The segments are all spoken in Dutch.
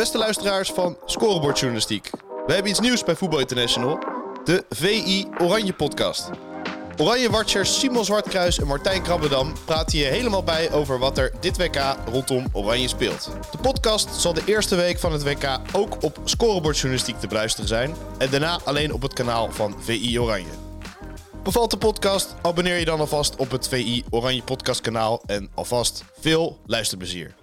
Beste luisteraars van Scorebordjournalistiek. We hebben iets nieuws bij Voetbal International. De VI Oranje podcast. Oranje Watchers Simon Zwartkruis en Martijn Krabbedam praten je helemaal bij over wat er dit WK rondom Oranje speelt. De podcast zal de eerste week van het WK ook op Scorebordjournalistiek te beluisteren zijn. En daarna alleen op het kanaal van VI Oranje. Bevalt de podcast? Abonneer je dan alvast op het VI Oranje podcast kanaal. En alvast veel luisterplezier.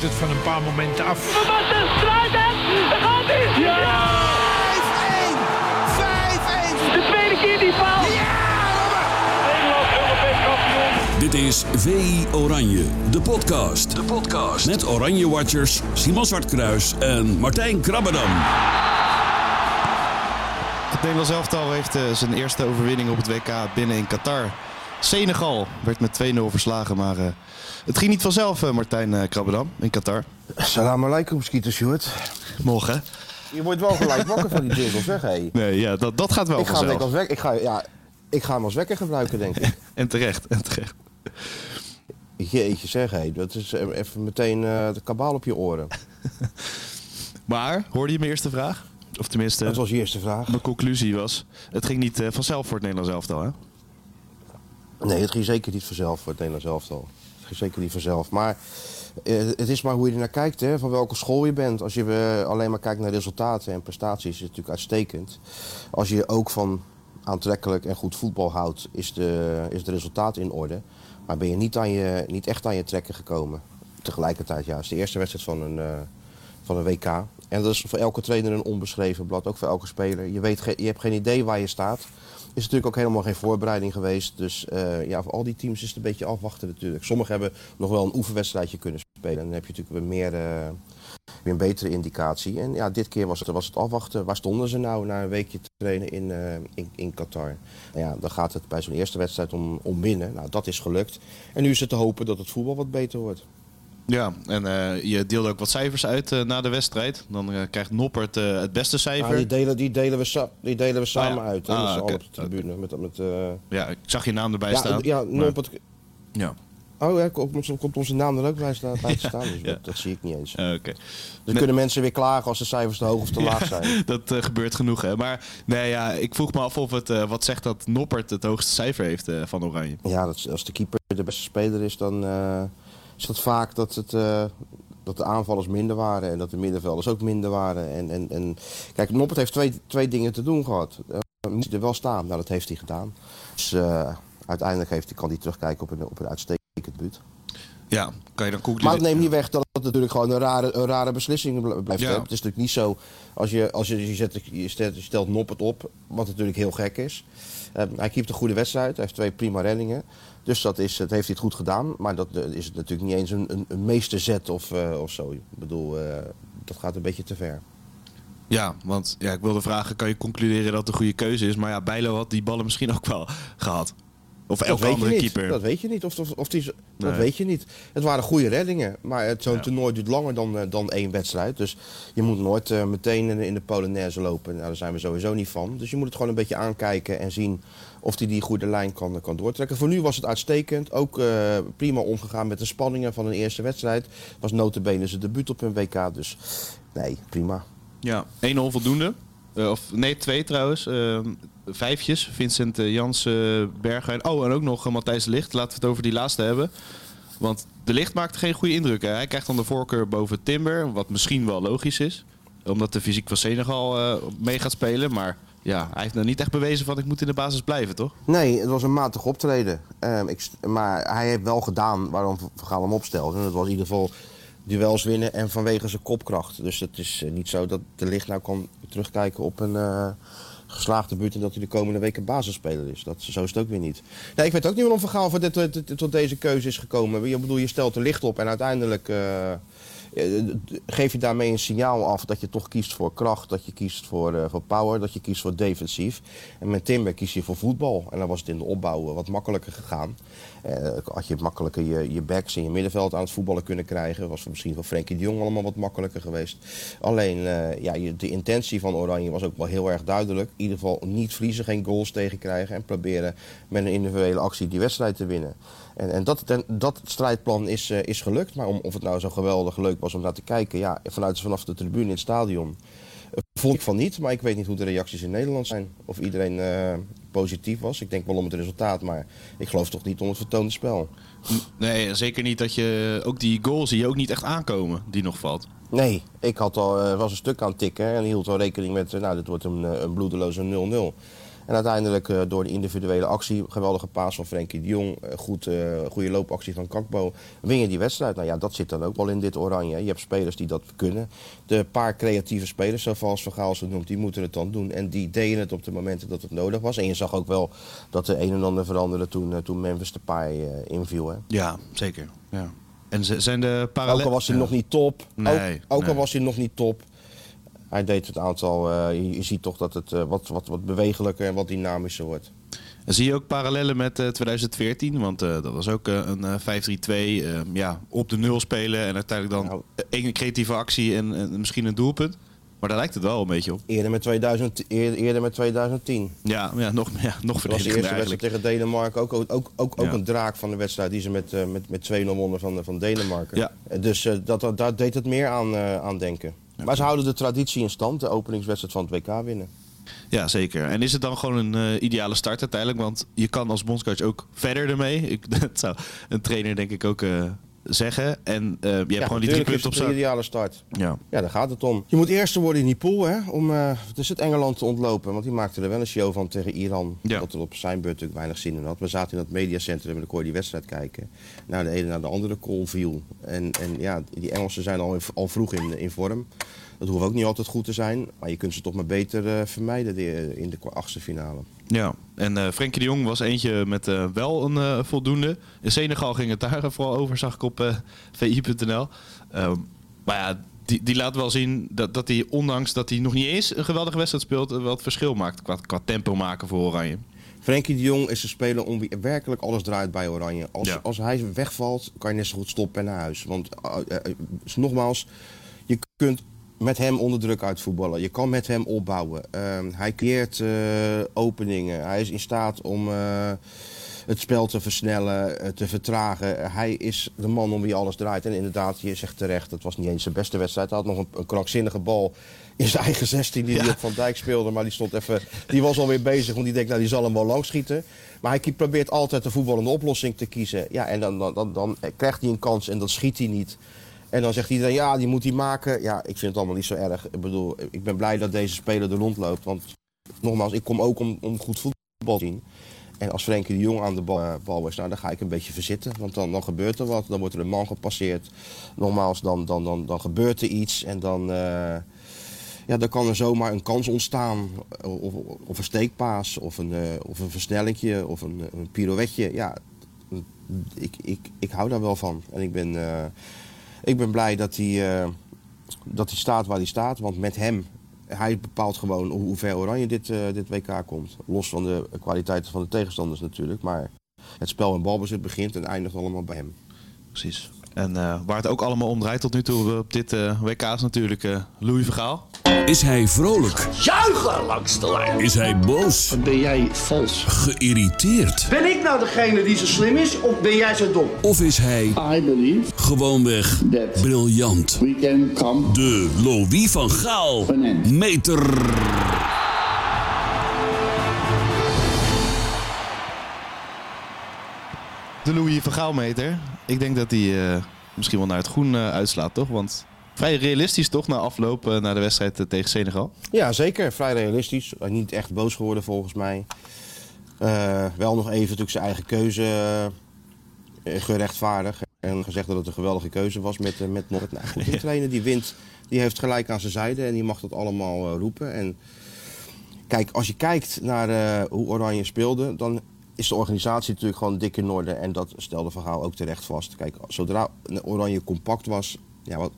Hangt het van een paar momenten af. Basten Struijden, daar gaat hij! Ja! 5-1! 5-1! De tweede keer die fout! Ja, Robben! Nederland Europees kampioen. Dit is VI Oranje, de podcast. De podcast. Met Oranje Watchers Simon Zwartkruis en Martijn Krabbedam. Het Nederlands elftal heeft eh, zijn eerste overwinning op het WK binnen in Qatar. Senegal werd met 2-0 verslagen, maar eh, het ging niet vanzelf, eh, Martijn uh, Krabbedam, in Qatar. Salam alaikum, Skeeter Stewart. Morgen. Je wordt wel gelijk wakker van die jingles, zeg hé. Nee, ja, dat, dat gaat wel Ik ga, hem vanzelf. als wekker, ik, ga, ja, ik ga hem als wekker gebruiken, denk ik. En terecht, en terecht. Jeetje, zeg hé. Dat is even meteen de kabaal op je oren. Maar, hoorde je mijn eerste vraag? Of tenminste, Dat was je eerste vraag. mijn conclusie was... Het ging niet vanzelf voor het Nederlands elftal, hè? Nee, het ging zeker niet vanzelf voor het Nederlands elftal. Het ging zeker niet vanzelf. Maar eh, het is maar hoe je er naar kijkt, hè, van welke school je bent. Als je eh, alleen maar kijkt naar resultaten en prestaties, is het natuurlijk uitstekend. Als je ook van aantrekkelijk en goed voetbal houdt, is, de, is het resultaat in orde. Maar ben je niet, aan je niet echt aan je trekken gekomen. Tegelijkertijd, ja, het is de eerste wedstrijd van een, eh, van een WK. En dat is voor elke trainer een onbeschreven blad, ook voor elke speler. Je, weet, je hebt geen idee waar je staat. Is natuurlijk ook helemaal geen voorbereiding geweest. Dus eh, ja, voor al die teams is het een beetje afwachten natuurlijk. Sommigen hebben nog wel een oefenwedstrijdje kunnen spelen. En dan heb je natuurlijk weer, meer, eh, weer een betere indicatie. En ja, dit keer was het, was het afwachten. Waar stonden ze nou na een weekje te trainen in, eh, in, in Qatar? Nou ja, dan gaat het bij zo'n eerste wedstrijd om, om winnen. Nou, dat is gelukt. En nu is het te hopen dat het voetbal wat beter wordt. Ja, en eh, je deelde ook wat cijfers uit eh, na de wedstrijd. Dan eh, krijgt Noppert het beste cijfer. Nou, die, delen, die, delen we die delen we samen ja. uit. Hè, Ah, allen op de tribune. Met, met, Ja, ik zag je naam erbij ja, staan. ja, Noppert- ja. Oh ja, komt, onze- komt onze naam er ook bij, staan, bij te staan. Dus Ja. dat, dat zie ik niet eens. Oké. Dan kunnen mensen weer klagen als de cijfers te hoog of te laag zijn. Dat gebeurt genoeg, hè. Maar nee, ja, ik vroeg me af of het wat zegt dat Noppert het hoogste cijfer heeft van Oranje. Ja, dat, als de keeper de beste speler is, dan is dat vaak dat, het, eh, dat de aanvallers minder waren en dat de middenvelders ook minder waren. En, en, en, kijk, Noppert heeft twee, twee dingen te doen gehad. Eh, moet hij er wel staan? Nou, dat heeft hij gedaan. Dus eh, uiteindelijk heeft hij, kan hij terugkijken op een, op een uitstekend buurt. Ja, kan je dan Maar concluderen? het neemt niet weg dat het natuurlijk gewoon een rare, een rare beslissing bl- blijft. Ja. hebben. Het is natuurlijk niet zo, als je, als je, je, zet, je, stelt, je stelt Noppert op, wat natuurlijk heel gek is. Eh, hij keept een goede wedstrijd, hij heeft twee prima reddingen. Dus dat, is, dat heeft hij het goed gedaan. Maar dat eh, is natuurlijk niet eens een, een, een meesterzet of, eh, of zo. Ik bedoel, eh, dat gaat een beetje te ver. Ja, want ja, ik wilde vragen, kan je concluderen dat het een goede keuze is? Maar ja, Bijlo had die ballen misschien ook wel gehad. Of elke andere niet. keeper. dat weet je niet. Of, of, of die, dat weet je niet. Het waren goede reddingen. Maar zo'n Ja. toernooi duurt langer dan, eh, dan één wedstrijd. Dus je moet nooit eh, meteen in, de Polonaise lopen. Nou, daar zijn we sowieso niet van. Dus je moet het gewoon een beetje aankijken en zien of hij die goede lijn kan, kan doortrekken. Voor nu was het uitstekend. Ook eh, prima omgegaan met de spanningen van een eerste wedstrijd. Was notabene zijn debuut op een WK. Dus nee, prima. Ja, 1-0 voldoende. Of nee, twee trouwens. Eh, vijfjes. Vincent uh, Jans, uh, Bergwijn. Oh, en ook nog uh, Matthijs Ligt. Laten we het over die laatste hebben. Want de Ligt maakte geen goede indruk. Hè? Hij krijgt dan de voorkeur boven Timber. Wat misschien wel logisch is. Omdat de fysiek van Senegal uh, mee gaat spelen. Maar ja, hij heeft nou niet echt bewezen van ik moet in de basis blijven, toch? Nee, het was een matig optreden. Um, ik, maar hij heeft wel gedaan waarom Van Gaal hem opstelde. En dat was in ieder geval duels winnen en vanwege zijn kopkracht. Dus het is niet zo dat de licht nou kan terugkijken op een geslaagde buurt en dat hij de komende weken basisspeler is. Dat, zo is het ook weer niet. Nee, ik weet ook niet waarom Van tot, deze keuze is gekomen. Ik bedoel, je stelt er licht op en uiteindelijk uh, geef je daarmee een signaal af dat je toch kiest voor kracht, dat je kiest voor, uh, voor power, dat je kiest voor defensief. En met Timber kies je voor voetbal. En dan was het in de opbouw wat makkelijker gegaan. Had je makkelijker je, je backs en je middenveld aan het voetballen kunnen krijgen. Was voor misschien voor Frenkie de Jong allemaal wat makkelijker geweest. Alleen ja, de intentie van Oranje was ook wel heel erg duidelijk. In ieder geval niet vriezen, geen goals tegenkrijgen. En proberen met een individuele actie die wedstrijd te winnen. En, en dat, en dat strijdplan is, eh, is gelukt. Maar om, of het nou zo geweldig leuk was om naar te kijken, ja, vanuit, vanaf de tribune in het stadion. eh, vond ik van niet, maar ik weet niet hoe de reacties in Nederland zijn. Of iedereen eh, positief was. Ik denk wel om het resultaat, maar ik geloof toch niet om het vertoonde spel. Nee, zeker niet dat je... Ook die goal zie je ook niet echt aankomen, die nog valt. Nee, ik had al, was een stuk aan het tikken en hield al rekening met, nou, dit wordt een, een bloedeloze 0-0. En uiteindelijk eh, door de individuele actie, geweldige paas van Frenkie de Jong, eh, goed, eh, goede loopactie van Kakbo, win je die wedstrijd. Nou ja, dat zit dan ook wel in dit oranje. Je hebt spelers die dat kunnen. De paar creatieve spelers, zoals Van Gaal ze noemt, die moeten het dan doen. En die deden het op de momenten dat het nodig was. En je zag ook wel dat de een en ander veranderde toen, eh, toen Memphis Depay inviel. Hè. Ja, zeker. Ja. En ze- zijn de Ook parallel... al was hij Ja. nog niet top. Nee, ook ook al was hij nog niet top. Hij deed het aantal. eh, je, ziet toch dat het eh, wat, wat, wat bewegelijker en wat dynamischer wordt. En zie je ook parallellen met eh, 2014? Want eh, dat was ook een eh, 5-3-2. eh, ja, op de nul spelen en uiteindelijk dan Nou. één creatieve actie en, en misschien een doelpunt. Maar daar lijkt het wel een beetje op. Eerder met, 2000, eer- eerder met 2010. Ja, ja nog, ja, nog Dat was de eerste wedstrijd tegen Denemarken. Ook, ook, ook, ook Ja. een draak van de wedstrijd die ze met, met, met 2-0 wonnen van, van Denemarken. Ja. Dus dat, dat, daar deed het meer aan, aan denken. Maar ze houden de traditie in stand, de openingswedstrijd van het WK winnen. Ja, zeker. En is het dan gewoon een eh, ideale start uiteindelijk? Want je kan als bondscoach ook verder ermee. Ik, dat zou een trainer denk ik ook eh, zeggen. En eh, je hebt Ja, gewoon die drie punten op de ideale start. Ja. Ja, daar gaat het om. Je moet eerste worden in die pool, hè, om eh, dus het Engeland te ontlopen. Want die maakte er wel een show van tegen Iran. Ja. Dat er op zijn beurt natuurlijk weinig zin in had. We zaten in dat mediacentrum en dan kon je die wedstrijd kijken. Nou, de ene naar de andere call viel. En, en ja, die Engelsen zijn al, al vroeg in, in vorm. Dat hoeft ook niet altijd goed te zijn. Maar je kunt ze toch maar beter eh, vermijden die, in de achtste finale. Ja, en eh Frenkie de Jong was eentje met eh, wel een eh, voldoende. In Senegal ging het daar vooral over, zag ik op vi.nl. Ehm, maar ja, die, die laat wel zien dat, dat hij, ondanks dat hij nog niet eens een geweldige wedstrijd speelt, wel het verschil maakt qua, qua tempo maken voor Oranje. Frenkie de Jong is een speler om wie werkelijk alles draait bij Oranje. Als, Ja. als hij wegvalt, kan je net zo goed stoppen en naar huis. Want uh, uh, uh, nogmaals, je kunt met hem onder druk uitvoetballen. Je kan met hem opbouwen. Ehm, hij creëert eh, openingen. Hij is in staat om eh, het spel te versnellen, eh, te vertragen. Hij is de man om wie alles draait. En inderdaad, je zegt terecht, het was niet eens zijn beste wedstrijd. Hij had nog een, een krankzinnige bal in zijn eigen 16 die hij op Van Dijk speelde. Maar die, stond even, die was alweer bezig, want die denkt, nou die zal hem wel lang schieten. Maar hij probeert altijd de voetballende oplossing te kiezen. Ja, en dan, dan, dan, dan krijgt hij een kans en dan schiet hij niet. En dan zegt iedereen, ja, die moet hij maken. Ja, ik vind het allemaal niet zo erg. Ik bedoel, ik ben blij dat deze speler er rondloopt. Want nogmaals, ik kom ook om, om goed voetbal te zien. En als Frenkie de Jong aan de bal, eh, bal is, nou, dan ga ik een beetje verzitten. Want dan, dan gebeurt er wat. Dan wordt er een man gepasseerd. Nogmaals, dan, dan, dan, dan gebeurt er iets. En dan, eh, ja, dan kan er zomaar een kans ontstaan. Of, of een steekpaas, of een, eh, of een versnellingje, of een, een pirouetje. Ja, ik, ik, ik hou daar wel van. En ik ben, eh, ik ben blij dat hij, eh, dat hij staat waar hij staat. Want met hem, hij bepaalt gewoon hoe ver Oranje dit, eh, dit WK komt. Los van de kwaliteiten van de tegenstanders natuurlijk. Maar het spel en balbezit begint en eindigt allemaal bij hem. Precies. En eh, waar het ook allemaal om draait tot nu toe op dit eh, WK is natuurlijk eh, Louis Vergaal. Is hij vrolijk? Juichen langs de lijn. Is hij boos? Ben jij vals? Geïrriteerd? Ben ik nou degene die zo slim is of ben jij zo dom? Of is hij I believe gewoonweg that briljant? we can come De Louis van Gaal meter. De Louis Vergaal meter. Ik denk dat hij eh, misschien wel naar het groen eh, uitslaat, toch? Want vrij realistisch toch na afloop eh, naar de wedstrijd tegen Senegal. Ja, zeker. Vrij realistisch. Niet echt boos geworden volgens mij. Wel nog even natuurlijk zijn eigen keuze gerechtvaardigd. En gezegd dat het een geweldige keuze was met, met Norrit. Nou, goed, die trainer die wint, die heeft gelijk aan zijn zijde. En die mag dat allemaal roepen. En kijk, als je kijkt naar hoe Oranje speelde... dan is de organisatie natuurlijk gewoon dik in orde. En dat stelde Verhaal ook terecht vast. Kijk, zodra Oranje compact was... Ja, wat,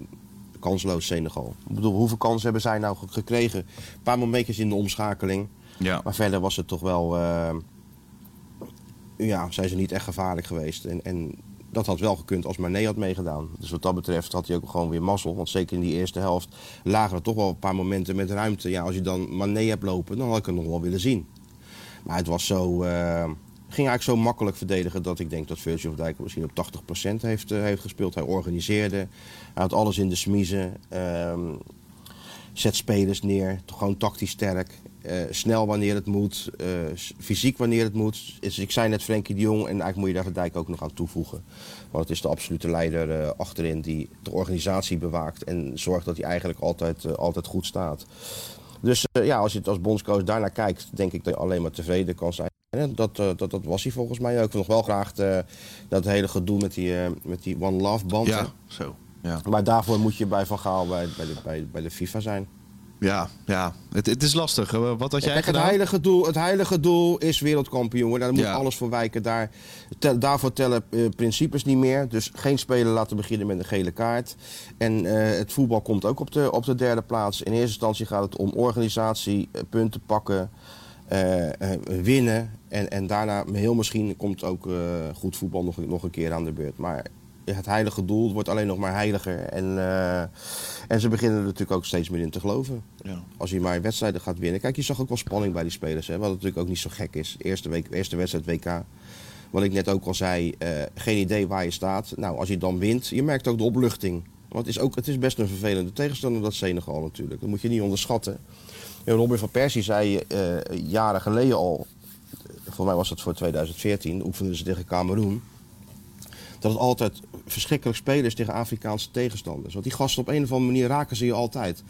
kansloos Senegal. Ik bedoel, hoeveel kansen hebben zij nou ge- gekregen? Een paar momentjes in de omschakeling. Ja. Maar verder was het toch wel... eh, ja, zijn ze niet echt gevaarlijk geweest. En, en dat had wel gekund als Mané had meegedaan. Dus wat dat betreft had hij ook gewoon weer mazzel. Want zeker in die eerste helft lagen er toch wel een paar momenten met ruimte. Ja, als je dan Mané hebt lopen, dan had ik hem nog wel willen zien. Maar het was zo eh, Ging eigenlijk zo makkelijk verdedigen dat ik denk dat Virgil van Dijk misschien op 80% heeft, eh, heeft gespeeld. Hij organiseerde, hij had alles in de smiezen. ehm, zet spelers neer, gewoon tactisch sterk. eh, snel wanneer het moet, eh, fysiek wanneer het moet. Dus ik zei net Frenkie de Jong en eigenlijk moet je daar Van Dijk ook nog aan toevoegen. Want het is de absolute leider achterin die de organisatie bewaakt en zorgt dat hij eigenlijk altijd, altijd goed staat. Dus ja, als je het als bondscoach daarnaar kijkt, denk ik dat je alleen maar tevreden kan zijn. En dat, eh, dat, dat was hij volgens mij ook. Ik wil nog wel graag eh, dat hele gedoe met die, eh, met die One Love band. Ja, zo. Ja, Maar daarvoor moet je bij Van Gaal bij, bij, de, bij, bij de FIFA zijn. ja, ja. Het, het is lastig. Wat had jij Kijk, het heilige, doel, het heilige doel is wereldkampioen. Daar moet Ja. alles voor wijken. Daar, daarvoor tellen principes niet meer. Dus geen speler laten beginnen met een gele kaart. En het voetbal komt ook op de, op de derde plaats. In eerste instantie gaat het om organisatie, punten pakken, winnen. En, en daarna, heel misschien, komt ook eh, goed voetbal nog, nog een keer aan de beurt. Maar het heilige doel wordt alleen nog maar heiliger. En, eh, en ze beginnen er natuurlijk ook steeds meer in te geloven Ja. als je maar wedstrijden gaat winnen. Kijk, je zag ook wel spanning bij die spelers. Hè? Wat natuurlijk ook niet zo gek is. Eerste, week, eerste wedstrijd WK. Wat ik net ook al zei, eh, geen idee waar je staat. Nou, als je dan wint, je merkt ook de opluchting. Want het is, ook, het is best een vervelende tegenstander, dat Senegal natuurlijk. Dat moet je niet onderschatten. Robin van Persie zei eh, jaren geleden al, voor mij was dat voor 2014, oefenden ze tegen Cameroen. Dat het altijd verschrikkelijk spelen is tegen Afrikaanse tegenstanders. Want die gasten op een of andere manier raken ze je altijd.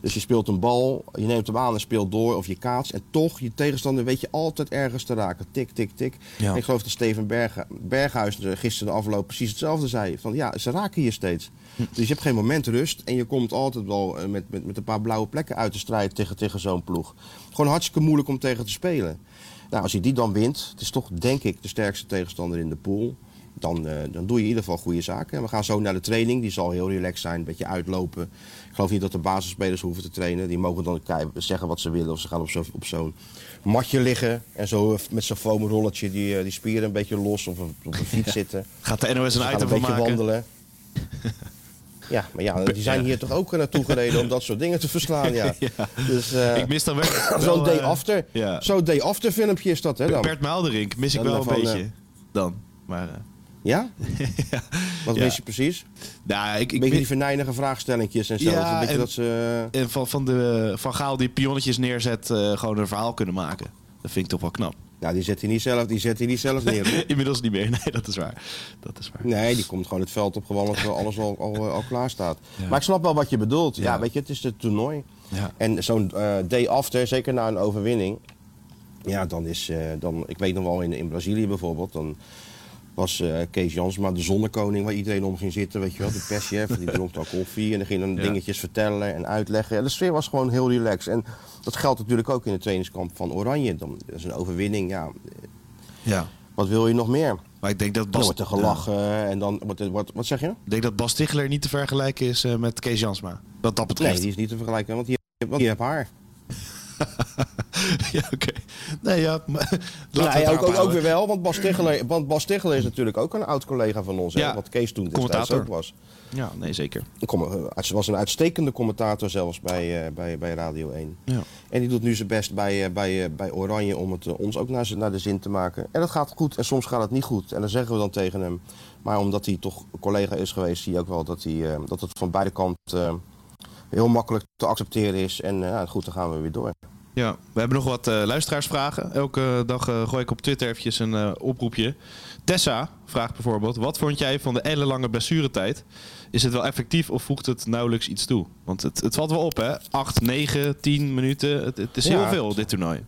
Dus je speelt een bal, je neemt hem aan en speelt door of je kaats. En toch, je tegenstander weet je altijd ergens te raken. Tik, tik, tik. Ja. En ik geloof dat Steven Berg, Berghuis gisteren de afloop precies hetzelfde zei. Van ja, ze raken je steeds. Dus je hebt geen moment rust. En je komt altijd wel eh, met, met, met een paar blauwe plekken uit de strijd tegen, tegen zo'n ploeg. Gewoon hartstikke moeilijk om tegen te spelen. Nou, als je die dan wint, het is toch denk ik de sterkste tegenstander in de pool. Dan, eh, dan doe je in ieder geval goede zaken. En we gaan zo naar de training. Die zal heel relaxed zijn, een beetje uitlopen. Ik geloof niet dat de basisspelers hoeven te trainen. Die mogen dan zeggen wat ze willen. Of ze gaan op zo'n op zo'n matje liggen. En zo eh, met zo'n foamrolletje die, eh, die spieren een beetje los. Of op, op een fiets zitten. Gaat de NOS een item een van beetje maken? wandelen. Ja, maar ja, die zijn hier toch ook naartoe gereden om dat soort dingen te verslaan. Ja. Dus, Ik mis dan wel... Zo'n day after, ja. zo'n day after filmpje is dat, hè? Dan. Bert Maalderink mis ik Dan wel een van, beetje. Dan. Maar... Ja? ja. Wat Ja. mis je precies? Nou, ik, Een ik beetje mis- die venijnige vraagstellingjes en zo. Ja, een beetje en- dat ze... En van, van, de, van Gaal die pionnetjes neerzet, eh, gewoon een verhaal kunnen maken. Dat vind ik toch wel knap. Nou, die zet hij niet zelf, die zet hij niet zelf neer. Inmiddels niet meer. Nee, dat is waar. Dat is waar. Nee, die komt gewoon het veld op gewoon als alles al, al, al klaar staat. Ja. Maar ik snap wel wat je bedoelt. Ja, Ja. weet je, het is het toernooi. Ja. En zo'n eh, day after, zeker na een overwinning. Ja, dan is, eh, dan, ik weet nog wel in, in Brazilië bijvoorbeeld, dan was eh, Kees Jansma de zonnekoning waar iedereen om ging zitten, weet je wel, de perschef, die dronk dan koffie en dan ging dan Ja. dingetjes vertellen en uitleggen. En de sfeer was gewoon heel relaxed. En dat geldt natuurlijk ook in het trainingskamp van Oranje. Dan, dat is een overwinning, ja, Ja. wat wil je nog meer? Maar ik denk dat Dan Bas, wordt er gelachen en dan wordt er, wordt, wat zeg je? Ik denk dat Bas Tichler niet te vergelijken is eh, met Kees Jansma. Wat dat betreft. Nee, die is niet te vergelijken, want die, want die heeft haar. ja, oké. Nee, ja. Maar, het Nee, ook, daarop ook, ook weer wel, want Bas Ticheler, want Bas Ticheler is natuurlijk ook een oud collega van ons. hè, Ja. Wat Kees toen destijds ook was. Ja, nee, zeker. Een com- eh, was een uitstekende commentator zelfs bij, eh, bij, bij Radio 1. Ja. En die doet nu zijn best bij, eh, bij, bij Oranje om het ons ook naar, naar de zin te maken. En dat gaat goed en soms gaat het niet goed. En dan zeggen we dan tegen hem. Maar omdat hij toch collega is geweest, zie je ook wel dat, hij, dat het van beide kanten heel makkelijk te accepteren is. En goed, dan gaan we weer door. Ja, we hebben nog wat eh, luisteraarsvragen. Elke dag eh, gooi ik op Twitter eventjes een eh, oproepje. Tessa vraagt bijvoorbeeld: Wat vond jij van de ellenlange blessuretijd? Is het wel effectief of voegt het nauwelijks iets toe? Want het, het valt wel op, hè? 8, 9, 10 minuten. Het, het is Ja. heel veel, dit toernooi.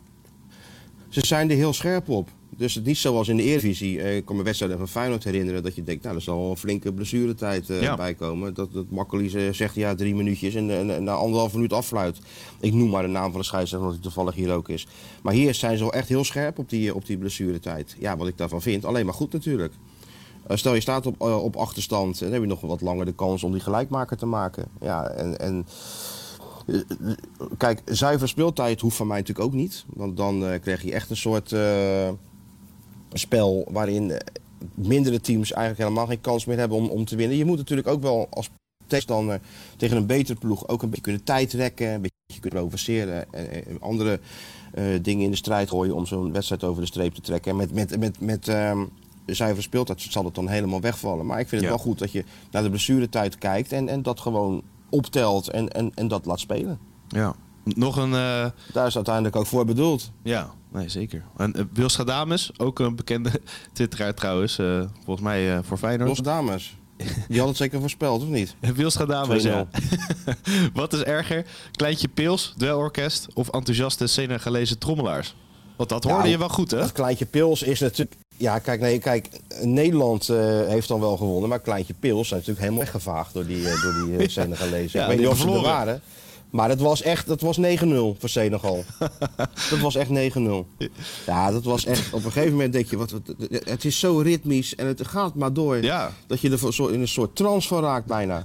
Ze zijn er heel scherp op. Dus het is niet zoals in de Eredivisie. Eh, ik kan me wedstrijden van Feyenoord herinneren dat je denkt, nou, er zal wel een flinke blessuretijd Ja. bij komen. Dat, dat Makkeli eh, zegt ja, drie minuutjes en, en, en na anderhalf minuut afluit. Ik noem maar de naam van de scheidsrechter, omdat hij toevallig hier ook is. Maar hier zijn ze wel echt heel scherp op die, op die blessuretijd. Ja, wat ik daarvan vind, alleen maar goed natuurlijk. Stel je staat op, op achterstand, dan heb je nog wat langer de kans om die gelijkmaker te maken. Ja, en, en Kijk, zuiver speeltijd hoeft van mij natuurlijk ook niet. Want dan krijg je echt een soort spel waarin eh, mindere teams eigenlijk helemaal geen kans meer hebben om, om te winnen. Je moet natuurlijk ook wel als tegenstander tegen een betere ploeg ook een beetje kunnen tijdrekken, een beetje kunnen provoceren. En, en andere eh, dingen in de strijd gooien om zo'n wedstrijd over de streep te trekken. En met, met, met, met ehm, de zuivere speeltijd zal het dan helemaal wegvallen. Maar ik vind het Ja. wel goed dat je naar de blessuretijd kijkt en, en dat gewoon optelt en, en, en dat laat spelen. Ja. Nog een... eh, Daar is uiteindelijk ook voor bedoeld. ja, nee, zeker. En uh, Wilstra Dames, ook een bekende twitteraar trouwens. eh, volgens mij eh, voor Feyenoord. Los dames. Die had het zeker voorspeld, of niet? Wilstra Dames, 2-0. ja. Wat is erger? Kleintje Pils, dwelorkest of enthousiaste Senegalese trommelaars? Want dat hoorde Ja, je wel goed, hè? Dat kleintje pils is natuurlijk. Ja, kijk, nee, kijk Nederland heeft dan wel gewonnen, maar kleintje pils zijn natuurlijk helemaal weggevaagd door die, eh, door die eh, Senegalezen. Ja, ik weet die niet of ze er waren. Maar dat was echt, dat was 9-0 voor Senegal. dat was echt 9-0. Ja, dat was echt, op een gegeven moment denk je, wat, het is zo ritmisch en het gaat maar door. Ja. Dat je er in een soort trance van raakt bijna.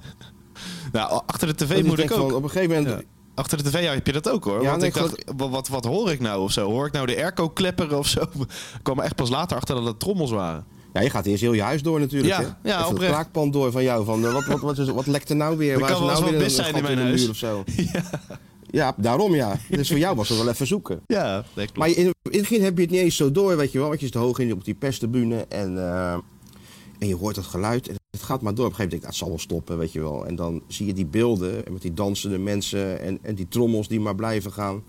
Nou, achter de tv moet ik ook. van, op een gegeven moment, Ja. Achter de tv heb je dat ook hoor. Ja, Want ik dacht, wat, wat, wat hoor ik nou of zo? Hoor ik nou de airco klepperen of zo? Ik kwam echt pas later achter dat het trommels waren. Ja, je gaat eerst heel je huis door natuurlijk. Ja, hè? ja, oprecht. kraakpand door van jou. Van, eh, wat, wat, wat, is, wat lekt er nou weer? Er Waar kan is wel nou wat weer een zijn in mijn huis. muur of zo? Ja, daarom ja. Dus voor jou was het wel even zoeken. Ja, klopt. Maar in, in het begin heb je het niet eens zo door, weet je wel. Want je zit hoog in op die perstribune en, eh, en je hoort het geluid. En het gaat maar door. Op een gegeven moment denk ik, dat zal wel stoppen, weet je wel. En dan zie je die beelden en met die dansende mensen en, en die trommels die maar blijven gaan.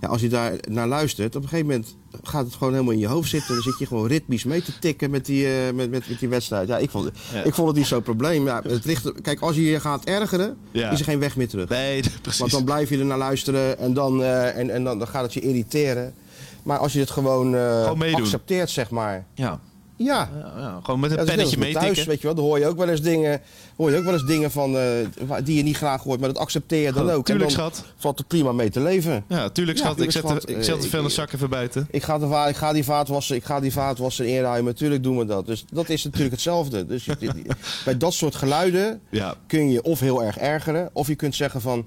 Ja, als je daar naar luistert, op een gegeven moment gaat het gewoon helemaal in je hoofd zitten. Dan zit je gewoon ritmisch mee te tikken met die, eh, met, met, met die wedstrijd. Ja, ik vond, Ja. ik vond het niet zo'n probleem. Ja, het ligt, kijk, als je je gaat ergeren, Ja. is er geen weg meer terug. Nee, precies. Want dan blijf je er naar luisteren en dan, eh, en, en dan, dan gaat het je irriteren. Maar als je het gewoon, Gewoon meedoen. accepteert, zeg maar. ja. Ja. Ja, gewoon met een Ja, pennetje met thuis, weet je wel. Dan hoor je ook wel eens dingen, hoor je ook wel eens dingen van, eh, die je niet graag hoort. Maar dat accepteer je dan ook. tuurlijk, en dan schat. valt er prima mee te leven. Ja, tuurlijk Ja, schat. tuurlijk, ik zet, schat. de, ik zet de Eh, vuilniszak even buiten. Ik ga, de va- ik, ga die vaatwasser, ik ga die vaatwasser inruimen, natuurlijk doen we dat. Dus dat is natuurlijk hetzelfde. Dus bij dat soort geluiden kun je of heel erg ergeren, of je kunt zeggen van...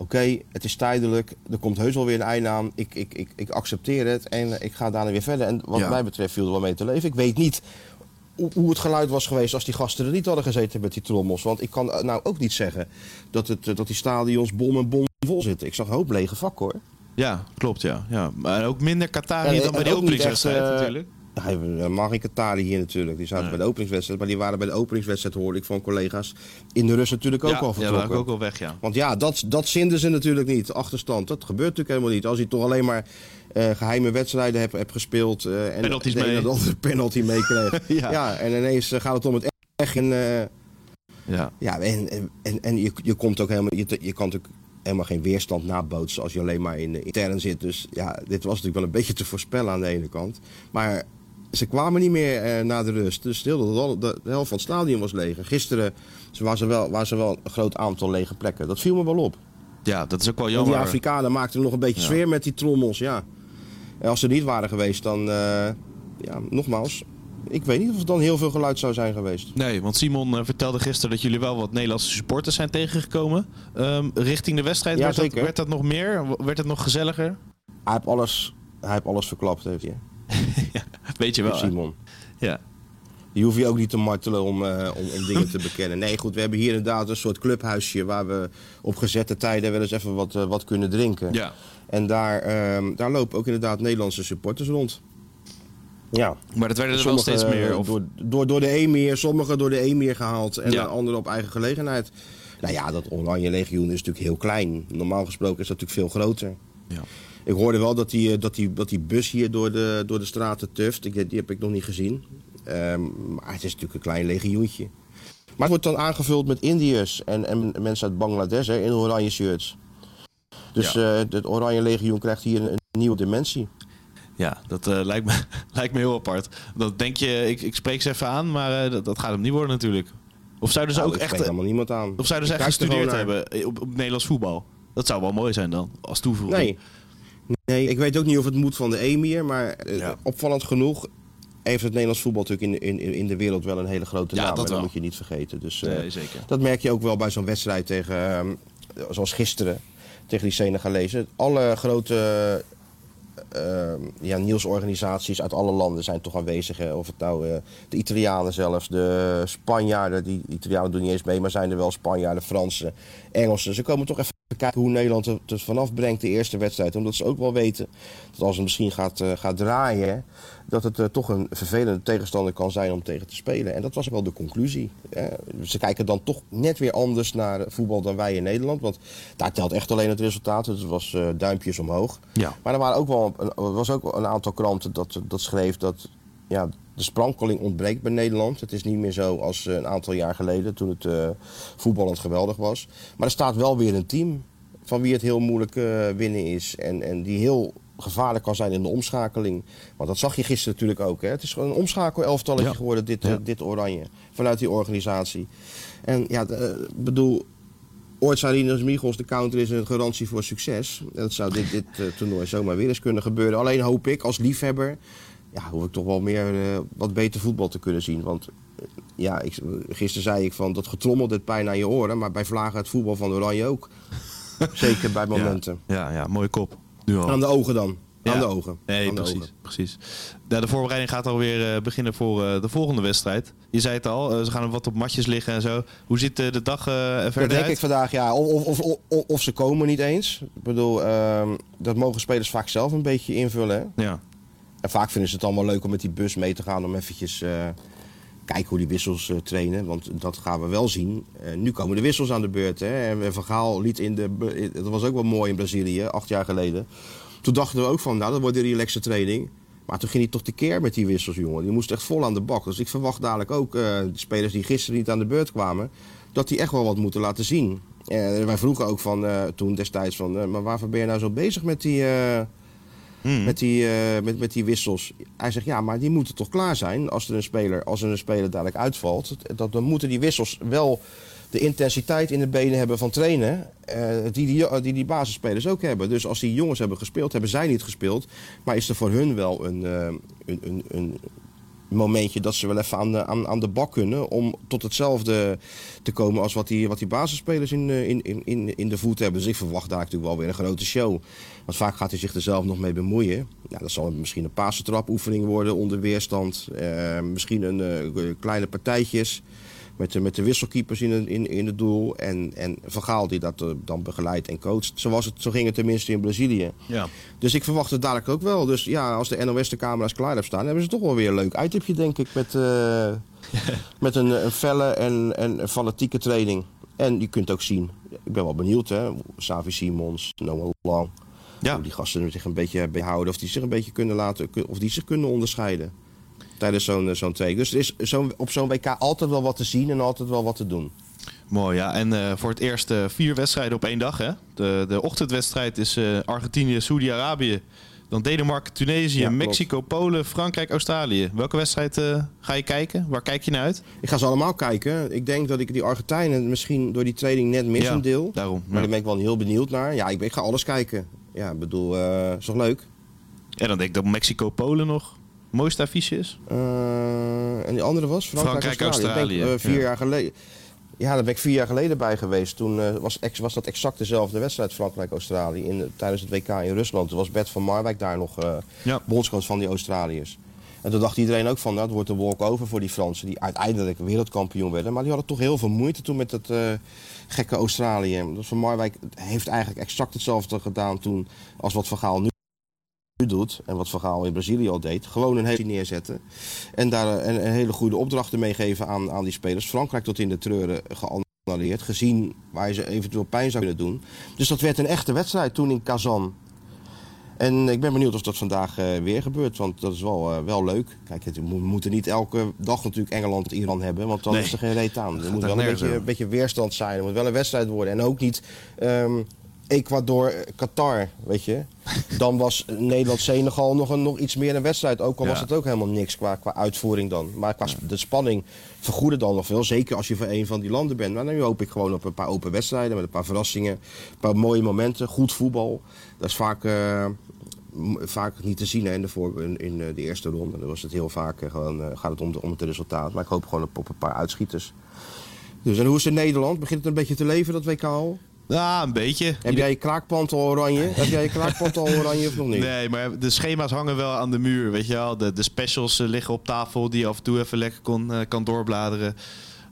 Oké, het is tijdelijk, er komt heus wel weer een einde aan. Ik, ik, ik, ik accepteer het en ik ga daarna weer verder. En wat Ja. mij betreft viel er wel mee te leven. Ik weet niet hoe, het geluid was geweest als die gasten er niet hadden gezeten met die trommels. Want ik kan eh, nou ook niet zeggen dat, het, eh, dat die stadions bom en bom vol zitten. Ik zag een hoop lege vakken hoor. Ja, klopt, ja. ja. Maar ook minder Qatari dan bij en de openingswedstrijd eh, natuurlijk. Ja, geen Qatari hier natuurlijk. Die zaten bij de openingswedstrijd. Maar die waren bij de openingswedstrijd, hoorde ik van collega's, in de rust natuurlijk ook ja, al ja, vertrokken. waren ook al weg, ja. Want ja, dat, dat zinden ze natuurlijk niet, achterstand. Dat gebeurt natuurlijk helemaal niet. Als je toch alleen maar eh, geheime wedstrijden hebt, gespeeld... eh, en Penalties de mee. andere penalty meekreeg. Ja. ja. en ineens eh, gaat het om het echt. En, eh, Ja. ja, en, en, en, en je, je, komt ook helemaal, je, je kan natuurlijk helemaal geen weerstand nabootsen als je alleen maar in de intern zit. Dus ja, dit was natuurlijk wel een beetje te voorspellen aan de ene kant. Maar ze kwamen niet meer eh, na de rust. Dus de, de, de helft van het stadion was leeg. En Gisteren was er, wel, was er wel een groot aantal lege plekken. Dat viel me wel op. ja, dat is ook wel jammer. die Afrikanen maakten nog een beetje Ja. sfeer met die trommels, ja. En als ze niet waren geweest, dan... eh, ja, nogmaals, ik weet niet of het dan heel veel geluid zou zijn geweest. Nee, want Simon eh, vertelde gisteren dat jullie wel wat Nederlandse supporters zijn tegengekomen. Ehm, richting de wedstrijd, Ja, werd, dat, zeker. werd dat nog meer? Werd het nog gezelliger? Hij heeft alles, hij heeft alles verklapt, heeft hij. Weet je wel? Simon. Ja. Die hoef je ook niet te martelen om, eh, om, om dingen te bekennen. Nee, goed, we hebben hier inderdaad een soort clubhuisje waar we op gezette tijden wel eens even wat, eh, wat kunnen drinken. ja. En daar, ehm, daar lopen ook inderdaad Nederlandse supporters rond. Ja. Maar dat werden er wel Sommige, steeds meer. eh, Of... Door, door, door de emir, sommigen door de emir gehaald en Ja. anderen op eigen gelegenheid. Nou ja, dat Oranje Legioen is natuurlijk heel klein. Normaal gesproken is dat natuurlijk veel groter. Ja. Ik hoorde wel dat die, eh, dat die, dat die bus hier door de, door de straten tuft. Ik, die heb ik nog niet gezien. Ehm, maar het is natuurlijk een klein legioentje. Maar het wordt dan aangevuld met Indiërs en, en mensen uit Bangladesh hè, in oranje shirts. Dus eh, het Oranje Legioen krijgt hier een, een nieuwe dimensie. Ja, dat eh, lijkt, me, lijkt me heel apart. Dat denk je, ik, ik spreek ze even aan, maar dat, dat gaat hem niet worden natuurlijk. Of zouden ze Nou, ook ik echt, helemaal niemand aan. of zouden ze echt er gestudeerd hebben op, op Nederlands voetbal? Dat zou wel mooi zijn dan, als toevoeging. Nee. Nee, ik weet ook niet of het moet van de emir, maar eh, Ja. opvallend genoeg heeft het Nederlands voetbal natuurlijk in, in, in de wereld wel een hele grote Ja, naam. dat en dat moet je niet vergeten. Dus, eh, zeker. Dat merk je ook wel bij zo'n wedstrijd tegen, ehm, zoals gisteren, tegen die Senegalezen. Alle grote ja, nieuwsorganisaties uit alle landen zijn toch aanwezig. Hè. Of het nou eh, de Italianen zelfs, de Spanjaarden, die Italianen doen niet eens mee, maar zijn er wel Spanjaarden, Fransen, Engelsen. Ze komen toch even kijken hoe Nederland er dus vanaf brengt de eerste wedstrijd. Omdat ze ook wel weten dat als het misschien gaat, eh, gaat draaien... dat het eh, toch een vervelende tegenstander kan zijn om tegen te spelen. En dat was wel de conclusie. Eh, ze kijken dan toch net weer anders naar voetbal dan wij in Nederland. Want daar telt echt alleen het resultaat. Het was eh, duimpjes omhoog. Ja. Maar er waren ook wel, een- was ook wel een aantal kranten dat, dat schreef dat ja, de sprankeling ontbreekt bij Nederland. Het is niet meer zo als eh, een aantal jaar geleden toen het eh, voetballend geweldig was. Maar er staat wel weer een team van wie het heel moeilijk winnen is. En, en die heel gevaarlijk kan zijn in de omschakeling. Want dat zag je gisteren natuurlijk ook. Hè? Het is gewoon een omschakel-elftalletje Ja. geworden, dit, eh, Ja. dit oranje. Vanuit die organisatie. En ja, de- ik bedoel, Ooit Rinus Michels, de counter is een garantie voor succes. En Dat zou dit, dit eh, toernooi zomaar weer eens kunnen gebeuren. Alleen hoop ik als liefhebber, ja, hoef ik toch wel meer eh, wat beter voetbal te kunnen zien. Want eh, ja, ik, gisteren zei ik van dat getrommel dit pijn aan je oren. Maar bij vlagen het voetbal van Oranje ook. Zeker bij momenten. Ja, ja, mooie kop. Nu al. Aan de ogen dan. Aan de ogen. Nee, Aan precies. ogen. precies. Ja, de voorbereiding gaat alweer eh, beginnen voor eh, de volgende wedstrijd. Je zei het al, eh, ze gaan wat op matjes liggen en zo. Hoe ziet de dag eh, er Dat verder denk uit? ik vandaag, ja. Of, of, of, of, of ze komen niet eens. Ik bedoel, ehm, dat mogen spelers vaak zelf een beetje invullen. Hè? Ja. En vaak vinden ze het allemaal leuk om met die bus mee te gaan om eventjes eh kijken hoe die wissels eh, trainen. Want dat gaan we wel zien. Eh, nu komen de wissels aan de beurt. Hè? En Van Gaal liet in de... Dat was ook wel mooi in Brazilië, acht jaar geleden. Toen dachten we ook van, nou dat wordt een relaxe training. Maar toen ging hij toch tekeer met die wissels, jongen. Die moest echt vol aan de bak. Dus ik verwacht dadelijk ook eh, de spelers die gisteren niet aan de beurt kwamen... dat die echt wel wat moeten laten zien. En wij vroegen ook van, eh, toen destijds van... eh, maar waarvoor ben je nou zo bezig met die... eh, met die, eh, met, met die wissels. Hij zegt, ja, maar die moeten toch klaar zijn als er een speler, als er een speler dadelijk uitvalt. Dat, dan moeten die wissels wel de intensiteit in de benen hebben van trainen. eh, die, die, die basisspelers ook hebben. Dus als die jongens hebben gespeeld, hebben zij niet gespeeld. Maar is er voor hun wel een, eh, een, een, een momentje dat ze wel even aan de, aan, aan de bak kunnen. Om tot hetzelfde te komen als wat die, wat die basisspelers in, in, in, in de voet hebben. Dus ik verwacht daar natuurlijk wel weer een grote show. Want vaak gaat hij zich er zelf nog mee bemoeien. Ja, dat zal misschien een pasentrapoefening worden onder weerstand. Eh, misschien een eh, kleine partijtjes. Met de, met de wisselkeepers in, het- in, in het doel. En, en Van Gaal die dat eh, dan begeleidt en coacht. Zo, was het, zo ging het tenminste in Brazilië. Ja. Dus ik verwacht het dadelijk ook wel. Dus ja, als de NOS de camera's klaar hebben staan... hebben ze toch wel weer een leuk uittipje, denk ik. Met, met een, een felle en, en een fanatieke training. En je kunt ook zien... Ik ben wel benieuwd, hè. Savi Simons, Noah Lang. Ja. Hoe die gasten zich een beetje behouden. Of die zich een beetje kunnen laten... Of die zich kunnen onderscheiden. Tijdens zo'n eh, zo'n training. Dus er is zo'n op zo'n WK altijd wel wat te zien en altijd wel wat te doen. Mooi, ja. En eh, voor het eerst eh, vier wedstrijden op één dag, hè? De, de ochtendwedstrijd is Argentinië, Saudi-Arabië. Dan Denemarken, Tunesië, Ja. Mexico, Polen, Frankrijk, Australië. Welke wedstrijd ga je kijken? Waar kijk je naar uit? Ik ga ze allemaal kijken. Ik denk dat ik die Argentijnen misschien door die training net mis Ja, een deel. daarom, Maar daar ben ik wel heel benieuwd naar. Ja, ik, ik ga alles kijken. Ja, ik bedoel, eh is toch leuk? En dan denk ik dat Mexico, Polen nog het mooiste affiche is. Eh, en die andere was? Frankrijk, Frankrijk, denk, eh, vier ja. jaar geleden. Ja, daar ben ik vier jaar geleden bij geweest. Toen was, ex, was dat exact dezelfde wedstrijd Frankrijk-Australië. in- Tijdens het WK in Rusland. Toen was Bert van Marwijk daar nog Ja. bondscoach van die Australiërs. En toen dacht iedereen ook van, nou, het wordt een walk-over voor die Fransen. Die uiteindelijk wereldkampioen werden. Maar die hadden toch heel veel moeite toen met dat gekke Australië. Van Marwijk heeft eigenlijk exact hetzelfde gedaan toen als wat Van nu doet en wat Van Gaal in Brazilië al deed, gewoon een hele neerzetten en daar een, een hele goede opdrachten meegeven aan, aan die spelers. Frankrijk tot in de treuren geannuleerd, gezien waar ze eventueel pijn zou kunnen doen. Dus dat werd een echte wedstrijd toen in Kazan. En ik ben benieuwd of dat vandaag eh, weer gebeurt, want dat is wel, eh, wel leuk. Kijk, het, we moeten niet elke dag natuurlijk Engeland-Iran hebben, want dan Nee. is er geen reet aan. Er moet wel een beetje, een beetje weerstand zijn, er moet wel een wedstrijd worden. En ook niet ehm, Ecuador-Qatar, weet je. Dan was Nederland-Senegal nog, een, nog iets meer een wedstrijd. Ook al Ja. was het ook helemaal niks qua, qua uitvoering dan. Maar qua de spanning vergoedde dan nog veel. Zeker als je voor een van die landen bent. Maar nu hoop ik gewoon op een paar open wedstrijden. Met een paar verrassingen. Een paar mooie momenten. Goed voetbal. Dat is vaak, eh, vaak niet te zien hè, in, de voor, in, in eh, de eerste ronde. Dan was het heel vaak eh, gewoon, gaat het om, de, om het resultaat. Maar ik hoop gewoon op, op een paar uitschieters. Dus en hoe is het in Nederland? Begint het een beetje te leven, dat WK al? Ja, een beetje. Heb jij je kraakpand al oranje? Heb jij je kraakpand al oranje of nog niet? Nee, maar de schema's hangen wel aan de muur, weet je wel. De, de specials eh, liggen op tafel die je af en toe even lekker kon, eh, kan doorbladeren.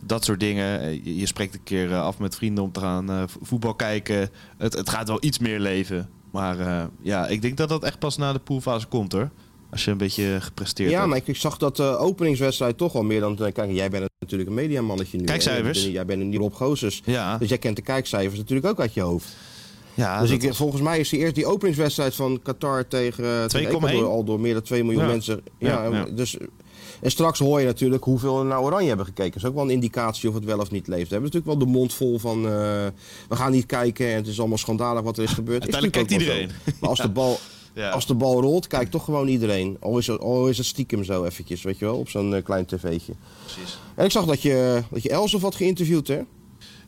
dat soort dingen. Eh, Je, je spreekt een keer af met vrienden om te gaan voetbal kijken. Het, het gaat wel iets meer leven. Maar ja, ik denk dat dat echt pas na de poolfase komt hoor. Als je een beetje gepresteerd Ja, hebt. maar ik, ik zag dat de openingswedstrijd toch al meer dan... Kijk, jij bent natuurlijk een mediamannetje nu. Kijkcijfers. Jij bent- Jij bent een Rob Gozes. Ja, Dus jij kent de kijkcijfers natuurlijk ook uit je hoofd. ja dus ik, was- volgens mij is die eerst die openingswedstrijd van Qatar tegen, eh, tegen 2,1. Ecuador al door meer dan 2 miljoen Ja. mensen. Ja, Ja, ja. Dus, en straks hoor je natuurlijk hoeveel naar Oranje hebben gekeken. Dat is ook wel een indicatie of het wel of niet leeft. We hebben natuurlijk wel de mond vol van eh, we gaan niet kijken en het is allemaal schandalig wat er is gebeurd. Uiteindelijk kijkt iedereen. Maar als, de bal, ja. als de bal rolt, kijkt toch gewoon iedereen. Al is, het, al is het stiekem zo eventjes, weet je wel, op zo'n eh, klein tv'tje. Precies. En ik zag dat je, dat je Elsof had geïnterviewd, hè?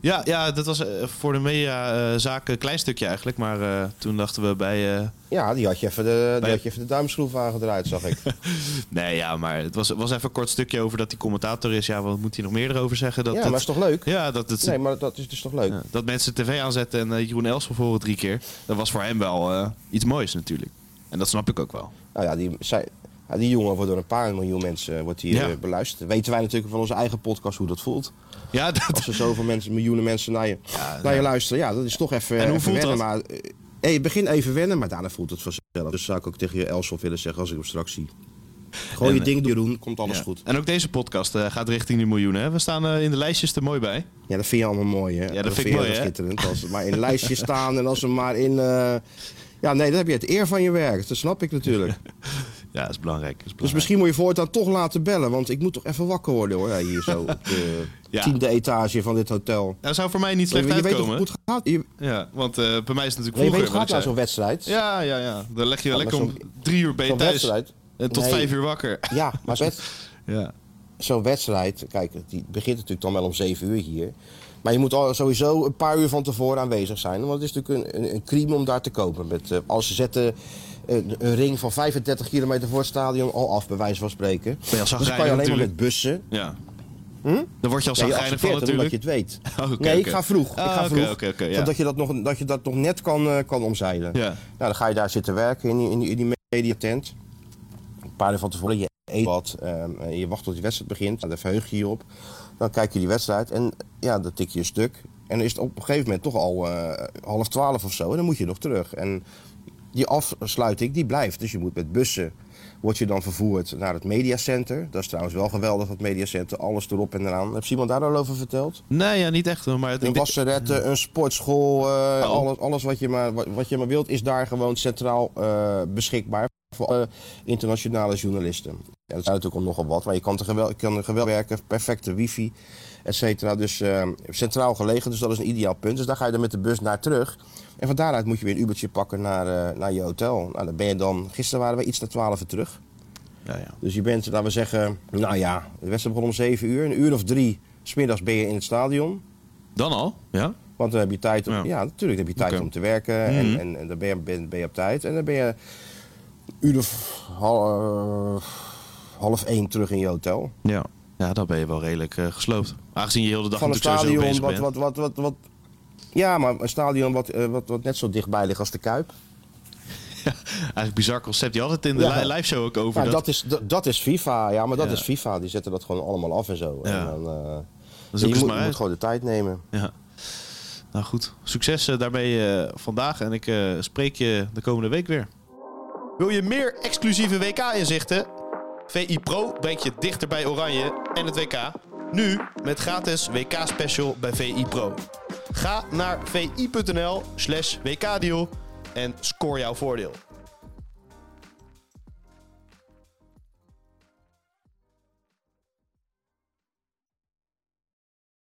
Ja, ja, dat was eh, voor de mediazaak een klein stukje eigenlijk. Maar eh, toen dachten we bij... eh, Ja, die had je even de, die had je even de duimschroef aangedraaid, zag ik. Nee, ja, maar het was, was even een kort stukje over dat hij commentator is. Ja, wat moet hij nog meer erover zeggen? Dat, ja, dat, maar is toch leuk? ja, dat, het, Nee, maar dat is dus toch leuk? ja, dat mensen tv aanzetten en eh, Jeroen Elshoff horen drie keer. Dat was voor hem wel eh, iets moois natuurlijk. En dat snap ik ook wel. Nou ja, die, zij, ja, die jongen wordt door een paar miljoen mensen eh, wordt die, Ja. eh, beluisterd. Weten wij natuurlijk van onze eigen podcast hoe dat voelt. Ja, dat, Als er zoveel mensen, miljoenen mensen naar je, naar je luisteren. Ja, dat is toch even, En hoe even voelt wennen. dat? Maar, eh, hey, begin even wennen, maar daarna voelt het vanzelf. Dus zou ik ook tegen je Elsof willen zeggen als ik hem straks zie. Gooi je ding doen, komt alles ja. goed. En ook deze podcast gaat richting de miljoenen. Hè? We staan in de lijstjes er mooi bij. Ja, dat vind je allemaal mooi, hè? dat vind ik mooi, hè? schitterend. Als ze maar in lijstjes staan en als ze maar in... Ja, nee, dan heb je het eer van je werk. Dat snap ik natuurlijk. Ja, dat is belangrijk. Dat is Dus belangrijk. misschien moet je voortaan toch laten bellen, want ik moet toch even wakker worden hoor. Ja, hier zo op de Ja. tiende etage van dit hotel. Dat zou voor mij niet slecht je weet uitkomen. hoe het gaat? Je, Ja, want eh, bij mij is het natuurlijk nee, je weet vroeger. het gaat zo'n wedstrijd. Ja, ja, ja. Dan leg je Ja, lekker om drie uur ben je Zo'n thuis. wedstrijd. En tot Nee. vijf uur wakker. Ja, maar wed- Ja. zo'n wedstrijd, kijk, die begint natuurlijk dan wel om zeven uur hier. Maar je moet al sowieso een paar uur van tevoren aanwezig zijn. Want het is natuurlijk een, een, een crime om daar te kopen. Met, eh, als ze zetten een, een ring van 35 kilometer voor het stadion al af, bij wijze van spreken. Dus dan kan je alleen maar natuurlijk. met bussen. Ja. Hm? Dan word je al Ja, je zagrijnig van het omdat natuurlijk. je het weet. Oh, oké, nee, ik ga vroeg. ik Ah, ga oké, vroeg. ja. Zodat je dat nog, dat je dat nog net kan, eh, kan omzeilen. Ja. Nou, dan ga je daar zitten werken in die, in die, in die mediatent. Een paar uur van tevoren, je eet wat. ehm, en je wacht tot die wedstrijd begint. Daar verheug je je op. Dan kijk je die wedstrijd en ja, dan tik je een stuk. En dan is het op een gegeven moment toch al eh, half twaalf of zo. En dan moet je nog terug. En die afsluiting, die blijft. Dus je moet met bussen, word je dan vervoerd naar het mediacenter. Dat is trouwens wel geweldig, dat mediacenter. Alles erop en eraan. Heb Simon daar al over verteld? Nee, ja, niet echt. hoor, Maar het, Een wasseretten, een sportschool, eh, Oh. alles, alles wat, je maar, wat, wat je maar wilt, is daar gewoon centraal eh, beschikbaar voor alle internationale journalisten. Ja, dat zijn natuurlijk ook nogal wat, maar je kan er geweld, kan er geweld werken, perfecte wifi, et cetera. Dus eh, centraal gelegen, dus dat is een ideaal punt. Dus daar ga je dan met de bus naar terug. En van daaruit moet je weer een Ubertje pakken naar, eh, naar je hotel. Nou, dan ben je dan, gisteren waren we iets na 12 uur terug. ja, ja. Dus je bent, laten we zeggen, nou ja, de wedstrijd begon om 7 uur. Een uur of drie, smiddags ben je in het stadion. Dan al? Ja? Want dan heb je tijd om, Ja. ja. natuurlijk heb je tijd om te werken en, Mhm. en, en dan ben je, ben, ben je op tijd. En dan ben je uur of hal- eh, half één terug in je hotel. Ja. Ja, dan ben je wel redelijk eh, gesloopt. Aangezien je heel de dag Van een sowieso stadion bezig wat, wat, wat, wat, wat... Ja, maar een stadion wat, eh, wat, wat net zo dichtbij ligt als de Kuip. Eigenlijk bizar concept. Je had het in de Ja. li- live show ook over. Nou, dat, dat, is, dat, dat is FIFA, ja, maar dat Ja. is FIFA. Die zetten dat gewoon allemaal af en zo. Ja. En dan, je ze moet, maar je moet gewoon de tijd nemen. Ja. Nou goed, succes daarmee vandaag. En ik spreek je de komende week weer. Wil je meer exclusieve WK-inzichten? VI Pro brengt je dichter bij Oranje en het WK. Nu met gratis WK-special bij VI Pro. Ga naar vi.nl slash WK-deal en score jouw voordeel.